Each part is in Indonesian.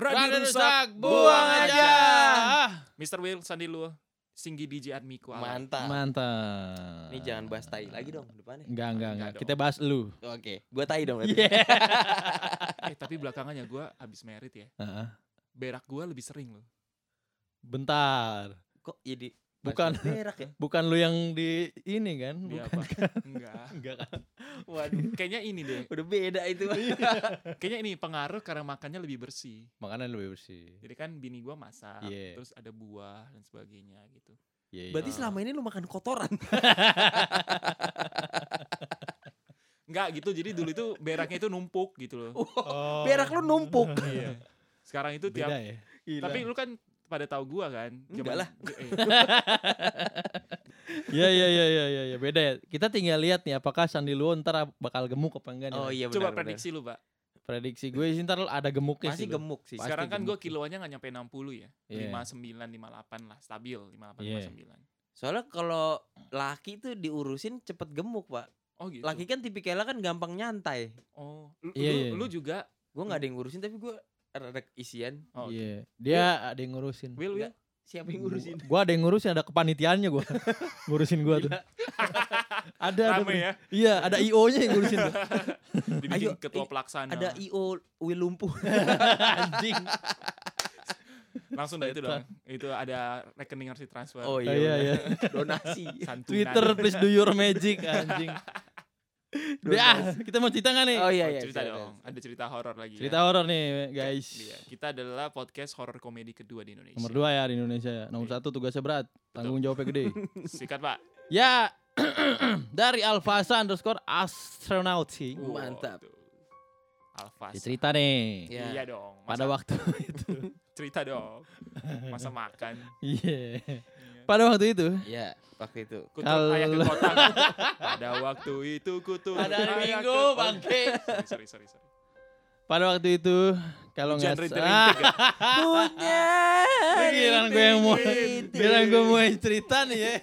Radio rusak, rusak, buang aja. Mr. Will, Sandi Luo, Singgi DJ Admiko. Alam. Mantap. Mantap. Ini jangan bahas tai lagi dong depannya. Enggak, enggak, Enggak enggak. Kita bahas lu. Oke, gua tai dong. berarti. Iya. Eh tapi belakangannya gue abis merit ya. Heeh. Berak gue lebih sering loh. Bentar. Kok jadi Bukan. berak ya? Bukan lu yang di ini kan? Dia Bukan. apa? Enggak. Enggak kan? Waduh, Kayaknya ini deh. udah beda itu. Kayaknya ini pengaruh karena makannya lebih bersih. Makanan lebih bersih. Jadi kan bini gue masak, Iya. terus ada buah dan sebagainya gitu. Iya, iya. Berarti selama ini lu makan kotoran. Enggak gitu, jadi dulu itu beraknya itu numpuk gitu loh. Oh. Berak lu numpuk. Iya. Sekarang itu tiap Beda ya? Tapi lu kan pada tahu gua kan. Enggak lah. Iya iya iya iya iya ya. beda ya. Kita tinggal lihat nih apakah Sandi Luo ntar bakal gemuk apa enggak nih. Oh iya benar. coba benar. prediksi lu, Pak. Prediksi gue sih ntar ada gemuknya Masih sih. gemuk sih. Pasti Sekarang kan gua gemuk. kiloannya nggak nyampe 60 ya. Iya. 59 58 lah, stabil 58 Iya. 59. Soalnya kalau laki tuh diurusin cepet gemuk, Pak. Oh gitu. Laki kan tipikalnya kan gampang nyantai. Oh, lu, Iya, lu, iya. lu juga Gua nggak ada yang ngurusin tapi gua ada isian. Oh, Iya. Dia ada yang ngurusin. Will, Will. Siapa yang ngurusin? Gua ada yang ngurusin, ada kepanitiaannya gua. ngurusin gua tuh. ada ada. Rame ya. Iya, ada IO-nya yang ngurusin tuh. Dibikin Ayo, ketua pelaksana. Ada IO Will lumpuh. Anjing. Langsung dah itu dong. Itu ada rekening harus ditransfer. Oh Iya iya. iya. benar. Donasi. Santunan. Twitter please do your magic anjing. Ya, kita mau cerita nggak nih? Oh iya Oh, iya. cerita silakan. dong. Ada cerita horor lagi. Cerita ya. horor nih, guys. Iya, kita adalah podcast horor komedi kedua di Indonesia. Nomor dua ya di Indonesia ya. Nomor Iya. satu tugasnya berat, tanggung jawabnya gede. Sikat, Pak. ya, dari Alfasa underscore astronaut sih. Mantap. Waduh. Alfas. Ya, cerita nih. Ya. Iya dong. Pada Masa- waktu itu. cerita dong. Masa makan. Iya. Pada waktu itu, Iya, waktu itu. Kutuk Kalau- ayah ke kota. Pada waktu itu kutuk Pada hari Minggu, ke- bangke. Sorry, sorry, sorry, sorry. pada waktu itu kalau nggak ya. Punya. Giliran gue yang mau, giliran gue mau cerita nih ya.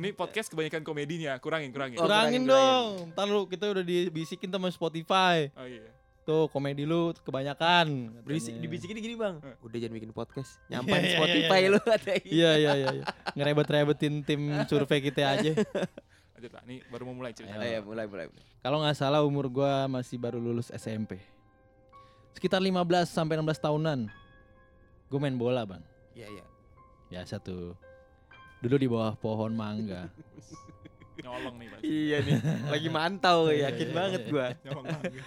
Ini podcast kebanyakan komedinya. Kurangin, kurangin. Oh, Kurangin kurangin, dong. Ntar lu kita udah dibisikin sama Spotify. Oh iya. Tuh komedi lu kebanyakan. Berisik, dibisikin gini bang. Eh. Udah jangan bikin podcast. Nyampain iya, iya, Spotify iya. lu katanya. Iya iya iya. iya. Ngerebet-rebetin tim survei kita aja. Lanjut, Pak. Ini baru mau mulai cerita. Iya, mulai mulai. mulai. Kalau nggak salah umur gua masih baru lulus SMP. Sekitar 15 sampai 16 tahunan. Gue main bola, Bang. Iya iya. Biasa tuh. Dulu di bawah pohon mangga. Nyolong nih, Pak. Iya nih. Lagi mantau, Iya, yakin iya, banget iya. gua. Nyolong mangga.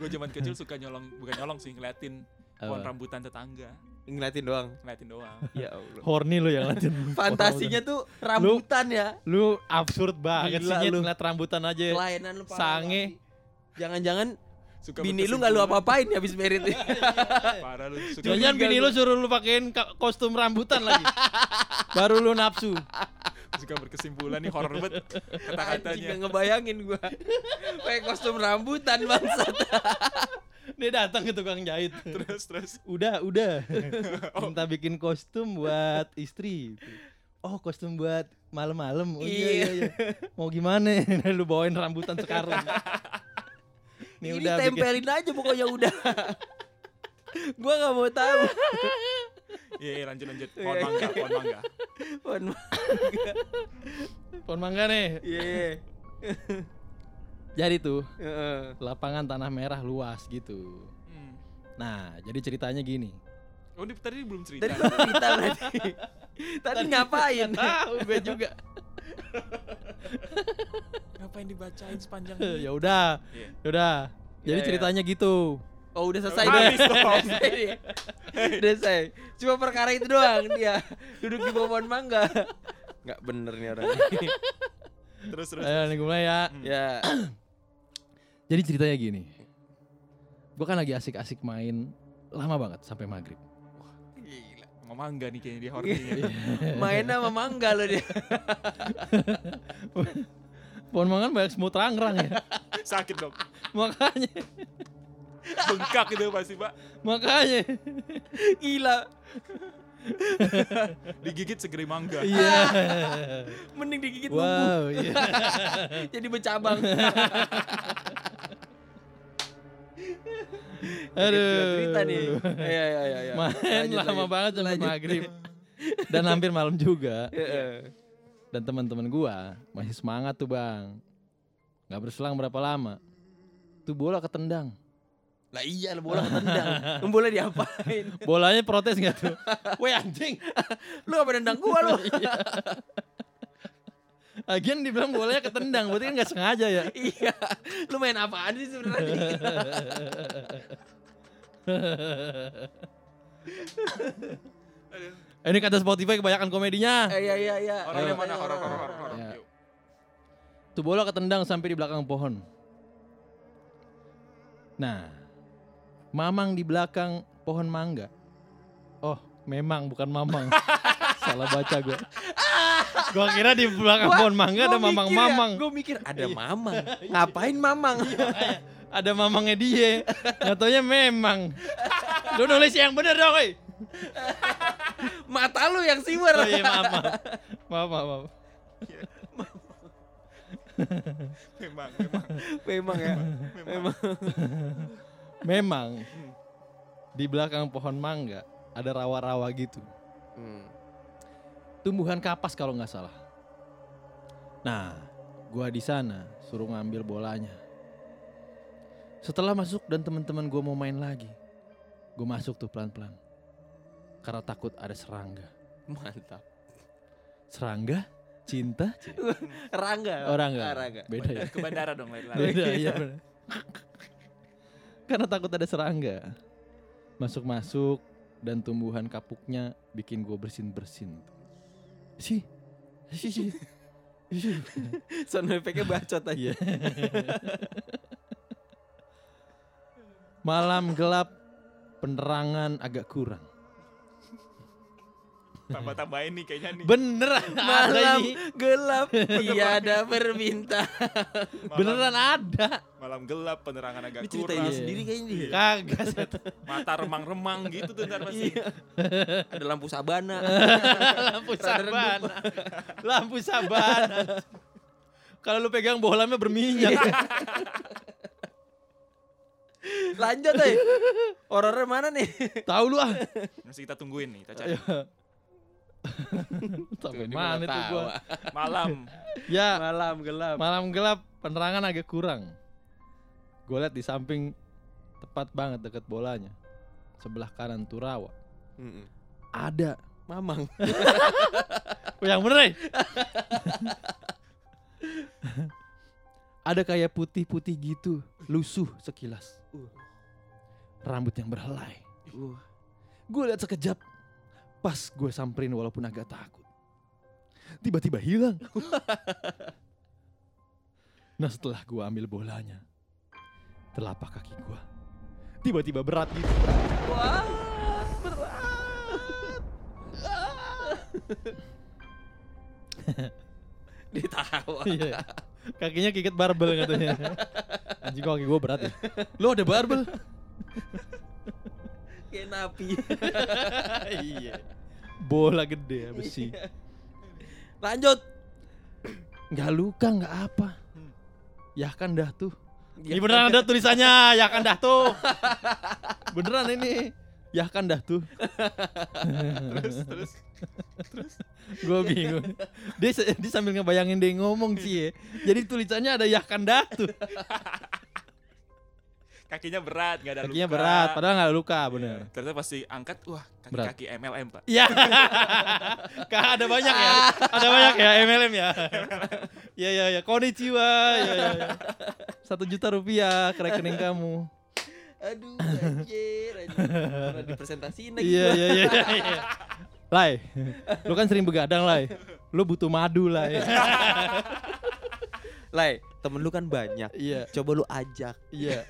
Gue zaman kecil suka nyolong, bukan nyolong sih, ngeliatin pohon rambutan tetangga. Ngeliatin doang. Ngeliatin doang. Ya Allah. Horny lu yang ngeliatin. Fantasinya tuh rambutan ya. Lu absurd banget Gila sih lu. ngeliat rambutan aja. Kelainan lu Sange. banget. Jangan-jangan Suka bini lu nggak lu apa-apain ya habis merit. Parah lu. Suka Jangan bini lu suruh lu pakein kostum rambutan lagi. Baru lu nafsu. suka berkesimpulan nih horor banget kata-katanya. ngebayangin gua. Pakai kostum rambutan bangsat. Dia datang ke tukang jahit. Terus terus. Udah, udah. Oh. Minta bikin kostum buat istri. Oh, kostum buat malam-malam. Oh iya, iya, iya. Mau gimana? lu bawain rambutan sekarang. Nih Ini udah bikin tempelin aja pokoknya udah. gua nggak mau tahu. Iya, iya, lanjut lanjut. Pohon mangga, pohon mangga. Pohon pohon mangga nih. Iya. Jadi tuh Heeh. lapangan tanah merah luas gitu. Hmm. Nah, jadi ceritanya gini. Oh, ini tadi belum cerita. Tadi cerita berarti. Tadi ngapain? Tahu gue juga. Ngapain dibacain sepanjang ya ini? udah, Iya. ya udah. Jadi Ya, ya. ceritanya gitu. Oh udah selesai deh. Udah selesai dia. Udah selesai. Cuma perkara itu doang dia duduk di bawah pohon mangga. Nggak bener nih orang. ini. Terus terus. Ayo nih mulai ya. ya. Jadi ceritanya gini. Gue kan lagi asik-asik main lama banget sampai maghrib. Gila. Mau mangga nih kayaknya dia horornya. Main sama mangga loh dia. Pohon mangga banyak semut rangrang ya. Sakit dong. makanya, Bengkak itu pasti, Pak. makanya. Gila. Digigit segeri mangga. Iya. Mending digigit wow. iya. Jadi bercabang. Aduh. cerita nih. Iya iya iya. iya. Main Lanjut, lama lanjut. banget sampai Lanjut. maghrib. Dan hampir malam juga. Heeh. Dan teman-teman gua masih semangat tuh bang. Gak berselang berapa lama. Tuh bola ketendang. Lah iya bola ketendang. Lu bola diapain? Bolanya protes gak tuh? Weh anjing. Lu apa nendang gua lu? Lagian dibilang bolanya ketendang. Berarti kan gak sengaja ya. iya. Lu main apaan sih sebenarnya? Ini kata Spotify kebanyakan komedinya. Eh, Iya iya iya. Yang Ayo, mana? Horor, horor, horor. Ya. Yuk. Tuh bola ketendang sampai di belakang pohon. Nah, Mamang di belakang pohon mangga. Oh, memang bukan Mamang. Salah baca gue. Gua kira di belakang Gua- pohon mangga ada mikir ya, mamang-mamang. Gua mikir ada mamang. Ngapain mamang? Ada mamangnya dia. Nggak taunya memang. Lu nulis yang bener dong, woi. Mata lu yang siwer. Oh iya, maaf, maaf. Maaf, maaf, maaf. Memang, memang. Memang ya. Memang. Memang di belakang pohon mangga ada rawa-rawa gitu. Hmm. tumbuhan kapas kalau nggak salah. Nah, gua di sana suruh ngambil bolanya. Setelah masuk dan teman-teman gua mau main lagi, gue masuk tuh pelan-pelan. Karena takut ada serangga. Mantap. Serangga? Cinta? Rangga. Orang nggak? Ah, Rangga. Beda ya. Ke bandara dong lari-lari. Beda, iya bener. Karena takut ada serangga. Masuk-masuk dan tumbuhan kapuknya bikin gue bersin-bersin. Sih, sih, sih. sih. Sound effect-nya bacot aja. Iya. Malam gelap, penerangan agak kurang. Tambah-tambahin nih kayaknya nih. Bener ada Malam ini. gelap tiada permintaan. Malam- Beneran ada. Malam gelap, penerangan agak Ini kurang. lu sendiri kayaknya nih. Kagak. Set. Mata remang-remang gitu tuh ntar pasti. Iya. Ada lampu sabana. Lampu sabana. Lampu sabana. Kalau lu pegang bolamnya berminyak. Lanjut deh. Horornya mana nih? Tahu lu ah. Masih kita tungguin nih, kita cari. Sampai mana tuh gua? Malam. Ya, Malam gelap. malam gelap, penerangan agak kurang. Gue liat di samping tepat banget deket bolanya. Sebelah kanan tuh rawa. Mm-mm. Ada. Mamang. Yang bener eh? Ada kayak putih-putih gitu, lusuh sekilas. Uh. Rambut yang berhelai. Uh. Gue lihat sekejap, pas gue samperin walaupun agak takut. Tiba-tiba hilang. nah setelah gue ambil bolanya, telapak kaki gue tiba-tiba berat gitu. Wah, Ditawa. Iya. Kakinya kiket barbel katanya. Anjing kok kaki gue berat ya. Lo ada barbel? Kayak napi. iya. Bola gede ya besi. Lanjut. Nggak luka nggak apa. Ya kan dah tuh. Ya Ini beneran ada tulisannya. Ya kan dah tuh. Beneran ini. Ya kan dah tuh. Terus, terus. Gue bingung. Dia, dia sambil ngebayangin dia ngomong sih ya. Jadi tulisannya ada ya kan dah tuh. Kakinya berat, nggak ada Kakinya luka. berat. Padahal nggak luka Iya. bener. Ternyata pasti angkat, wah Berat. kaki-kaki MLM pak. Iya. Kak ada banyak ya. Ada banyak ya MLM ya. Iya iya iya. Konnichiwa. Iya iya iya. Satu juta rupiah ke rekening kamu. Aduh, anjir, anjir. Dipresentasiin lagi. Iya iya iya. iya. Lai, lu kan sering begadang Lai. Lu butuh madu Lai. Lai, temen lu kan banyak. Iya Coba lu ajak. iya.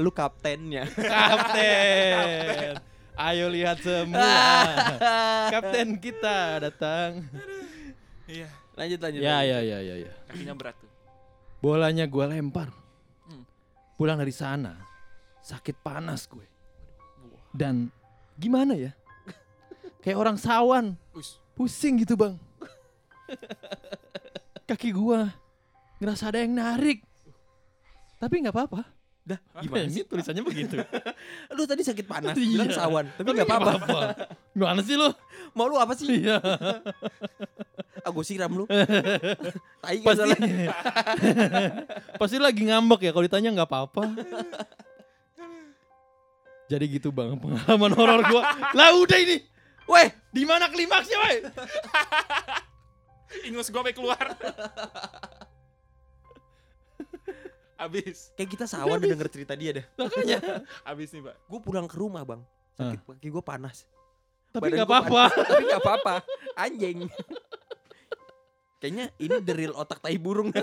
Lu kaptennya. Kapten. Ayo lihat semua. Kapten kita datang. Iya, lanjut lanjut. Ya lanjut. ya ya ya ya. kakinya berat tuh. Bolanya gue lempar. Hmm. Pulang dari sana, sakit panas gue. Dan gimana ya? Kayak orang sawan, Us, pusing gitu bang. Kaki gua ngerasa ada yang narik. Tapi nggak apa-apa. Dah, Gimana sih tulisannya begitu? Lu tadi sakit panas, Iya. bilang sawan, tapi nggak apa-apa. Gimana sih lu? Mau lu apa sih? Iya. Ah, gue siram lu. Tai Pasti salah. Pasti lagi ngambek ya kalau ditanya nggak apa-apa. Jadi gitu bang pengalaman horor gua. Lah udah ini. Weh, Di mana klimaksnya, weh? Ingus gue sampai keluar. Abis, kayak kita sawan udah denger cerita dia dah. Makanya. abis nih pak. Gue pulang ke rumah bang, sakit kaki gue panas. Tapi nggak gua apa-apa. Tapi nggak apa-apa. Anjing. Kayaknya ini the real otak tai burung.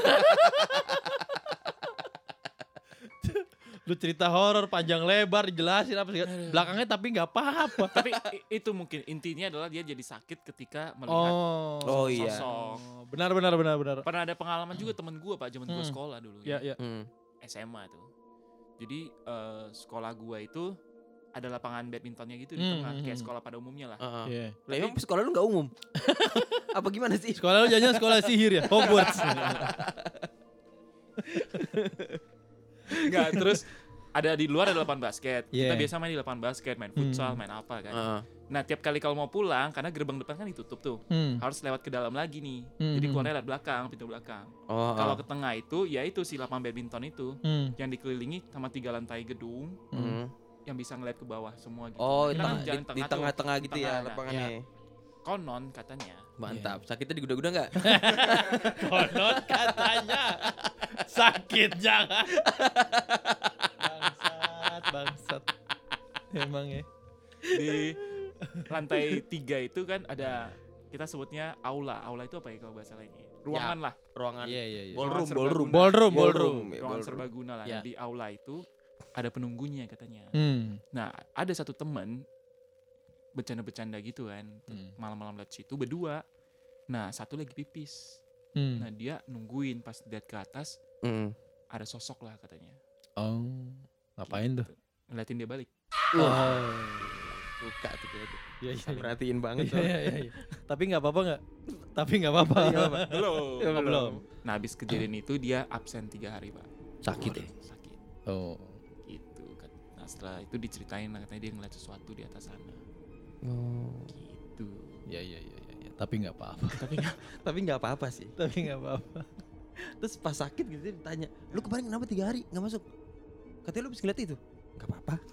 Lu cerita horor panjang lebar dijelasin apa segala. Belakangnya tapi nggak apa-apa. Tapi itu mungkin intinya adalah dia jadi sakit ketika melihat Oh. Oh, iya. sosok. Oh, Benar benar benar benar. Pernah ada pengalaman juga temen gue pak, zaman gue Hmm. sekolah dulu. Ya ya. Hmm. SMA tuh. Jadi eh, sekolah gue itu ada lapangan badmintonnya gitu di Hmm, tengah, hmm, kayak hmm. sekolah pada umumnya lah. Heeh. Iya. Lah emang sekolah lu nggak umum? Apa gimana sih? Sekolah lu jangan sekolah sihir ya, Hogwarts. Enggak, terus ada di luar ada lapangan basket. Kita Yeah. biasa main di lapangan basket, main futsal, Hmm. main apa kan. Heeh. Nah, tiap kali kalau mau pulang karena gerbang depan kan ditutup tuh. Hmm. Harus lewat ke dalam lagi nih. Hmm, Jadi hmm. keluarnya lewat belakang, pintu belakang. Oh, Kalau ke tengah itu ya itu si lapangan badminton itu Hmm. yang dikelilingi sama tiga lantai gedung Hmm. yang bisa ngeliat ke bawah semua gitu. Oh, Kita di, kan di- tengah-tengah gitu Tengah, ya nah. lapangannya. Konon katanya. Mantap. Sakitnya diguda-guda nggak? Konon katanya sakit jangan. Bangsat, bangsat. Emang ya. Di lantai tiga itu kan ada kita sebutnya aula. Aula itu apa ya kalau bahasa lainnya? Ruangan lah. Ruangan Iya iya iya. ballroom, Ruangan ballroom, serbaguna. Ballroom, ballroom. ya, Ruangan ballroom. serbaguna lah. Ya. Nah, Di aula itu ada penunggunya katanya. Hmm. Nah, ada satu temen bercanda-bercanda gitu kan. Hmm. Malam-malam lihat situ berdua. Nah, satu lagi pipis. Hmm. Nah, dia nungguin pas lihat ke atas Hmm. ada sosok lah katanya. Oh. Ngapain tuh? Ngeliatin dia balik. Oh. Suka tuh kayak tuh. Iya iya. Perhatiin banget Iya tuh. iya iya. iya. Tapi nggak apa-apa nggak? Tapi nggak apa-apa. Belum. Oh, belum. Nah, habis kejadian itu dia absen tiga hari, Pak. Sakit ya? Sakit. Oh. Gitu. kan. Nah, setelah itu diceritain katanya dia ngeliat sesuatu di atas sana. Oh. Gitu. Iya iya iya iya. iya. Tapi nggak apa-apa. Tapi nggak, tapi nggak apa-apa sih. Tapi nggak apa-apa. Terus pas sakit gitu dia ditanya, lu kemarin kenapa tiga hari nggak masuk? Katanya lu bisa ngeliat itu. Gak apa-apa.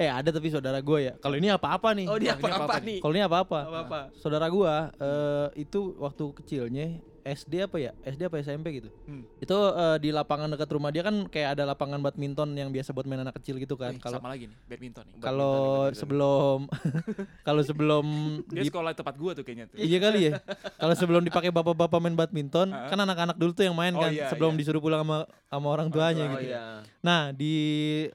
Eh ada tapi saudara gue ya. Kalau ini apa-apa nih. Oh dia apa-apa nih? Kalau ini apa-apa? Apa-apa. Saudara gua eh, itu waktu kecilnya SD apa ya? SD apa SMP gitu. Hmm. Itu eh, di lapangan dekat rumah dia kan kayak ada lapangan badminton yang biasa buat main anak kecil gitu kan. Eh, Kalau sama lagi nih, badminton nih. kalau sebelum kalau sebelum Dia di- sekolah tempat gua tuh kayaknya tuh. Iya kali ya. Kalau sebelum dipakai bapak-bapak main badminton, Ah. kan anak-anak dulu tuh yang main Oh, kan iya, sebelum iya. disuruh pulang sama sama orang tuanya Oh gitu. iya. Nah, di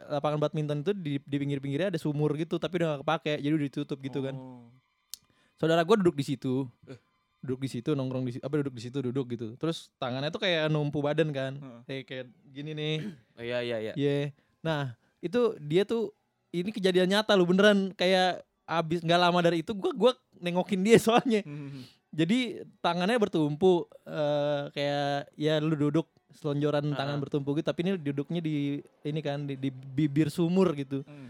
lapangan badminton itu di, di pinggir-pinggirnya ada sumur gitu, tapi udah gak kepake, jadi udah ditutup gitu kan. Oh. Saudara gue duduk di situ. Eh. Duduk di situ, nongkrong di situ, apa duduk di situ, duduk gitu. Terus tangannya tuh kayak numpu badan kan. Heeh. Kayak kayak gini nih. Oh iya iya iya. Iya. Nah, itu dia tuh ini kejadian nyata lu beneran kayak abis nggak lama dari itu gua gua nengokin dia soalnya. Hmm. Jadi tangannya bertumpu eh, kayak ya lu duduk selonjoran tangan Ah. bertumpu gitu, tapi ini duduknya di ini kan di, di bibir sumur gitu. Hmm.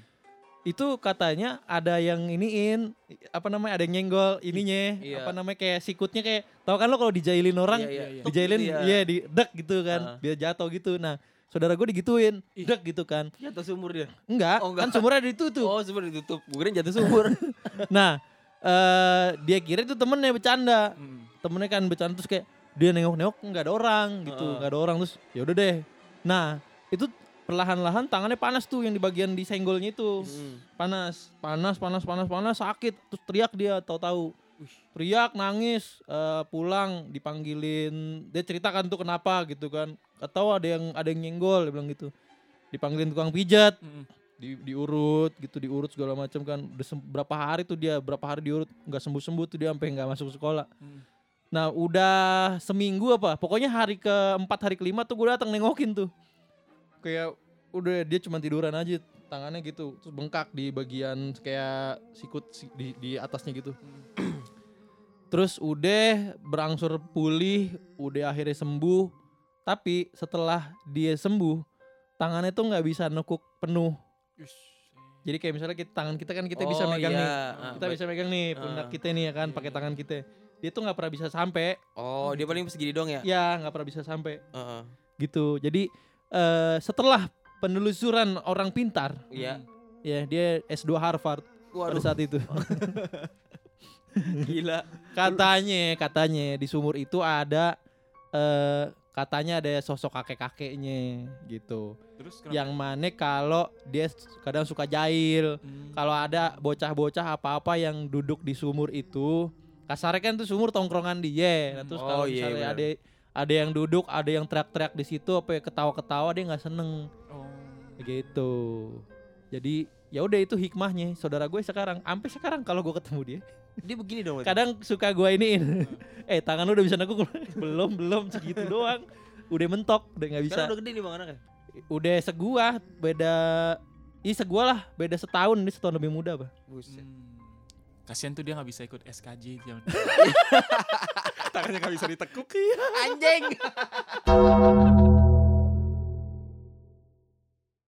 Itu katanya ada yang iniin apa namanya ada yang nyenggol ininya Iya. apa namanya kayak sikutnya kayak tau kan lo kalau dijailin orang Iya, iya, iya. dijailin Gitu ya. iya di dek gitu kan Ah. biar jatuh gitu. Nah, saudara gue digituin, Ih. dek gitu kan. Jatuh sumur dia. Enggak, Oh, enggak. kan sumurnya ditutup. Oh sumur ditutup. Gue kira jatuh sumur. Nah, eh dia kira itu temennya bercanda. Hmm. Temennya kan bercanda terus kayak dia nengok-nengok nggak ada orang gitu, nggak ada orang terus ya udah deh. Nah, itu perlahan-lahan tangannya panas tuh yang di bagian di senggolnya itu. Hmm. Panas, panas, panas, panas, panas, sakit. Terus teriak dia tahu-tahu. Teriak, nangis, eh, pulang, dipanggilin. Dia ceritakan tuh kenapa gitu kan. Atau ada yang ada yang nyenggol dia bilang gitu. Dipanggilin tukang pijat, Hmm. di, diurut gitu diurut segala macam kan udah berapa hari tuh dia berapa hari diurut nggak sembuh sembuh tuh dia sampai nggak masuk sekolah Hmm. nah udah seminggu apa pokoknya hari keempat hari kelima tuh gue datang nengokin tuh kayak udah dia cuma tiduran aja tangannya gitu terus bengkak di bagian kayak sikut si- di di atasnya gitu terus udah berangsur pulih udah akhirnya sembuh Tapi setelah dia sembuh, tangannya tuh nggak bisa nekuk penuh. Jadi kayak misalnya kita, tangan kita kan kita bisa Oh, megang nih. iya. Ah, Kita bisa megang nih pundak Ah. kita nih ya kan pakai tangan kita. Dia tuh nggak pernah bisa sampai. Oh, dia paling segini dong ya? Ya nggak pernah bisa sampai Heeh. gitu. Jadi eh, setelah penelusuran orang pintar, Iya. ya dia S2 Harvard pada Waduh, saat itu. gila. katanya, katanya di sumur itu ada eh katanya ada sosok kakek-kakeknya gitu. Terus kenapa? Yang mana kalau dia kadang suka jahil, Hmm. kalau ada bocah-bocah apa-apa yang duduk di sumur itu, kasarnya kan tuh sumur tongkrongan dia. Nah, terus Oh, kalau iya, misalnya benar. ada ada yang duduk, ada yang teriak-teriak di situ, apa ya, ketawa-ketawa dia nggak seneng Oh. gitu. Jadi ya udah itu hikmahnya. Saudara gue sekarang, sampai sekarang kalau gue ketemu dia, Dia begini dong. kadang suka gue iniin. eh tangan lu udah bisa nekuk belum belum segitu doang. Udah mentok, udah nggak bisa. Sekarang udah gede nih Bang anaknya. Udah segua, beda Ih segua lah, beda setahun, ini setahun lebih muda, Bah. Buset. Hmm. Kasian tuh dia nggak bisa ikut SKJ zaman. tangannya nggak bisa ditekuk. Anjing.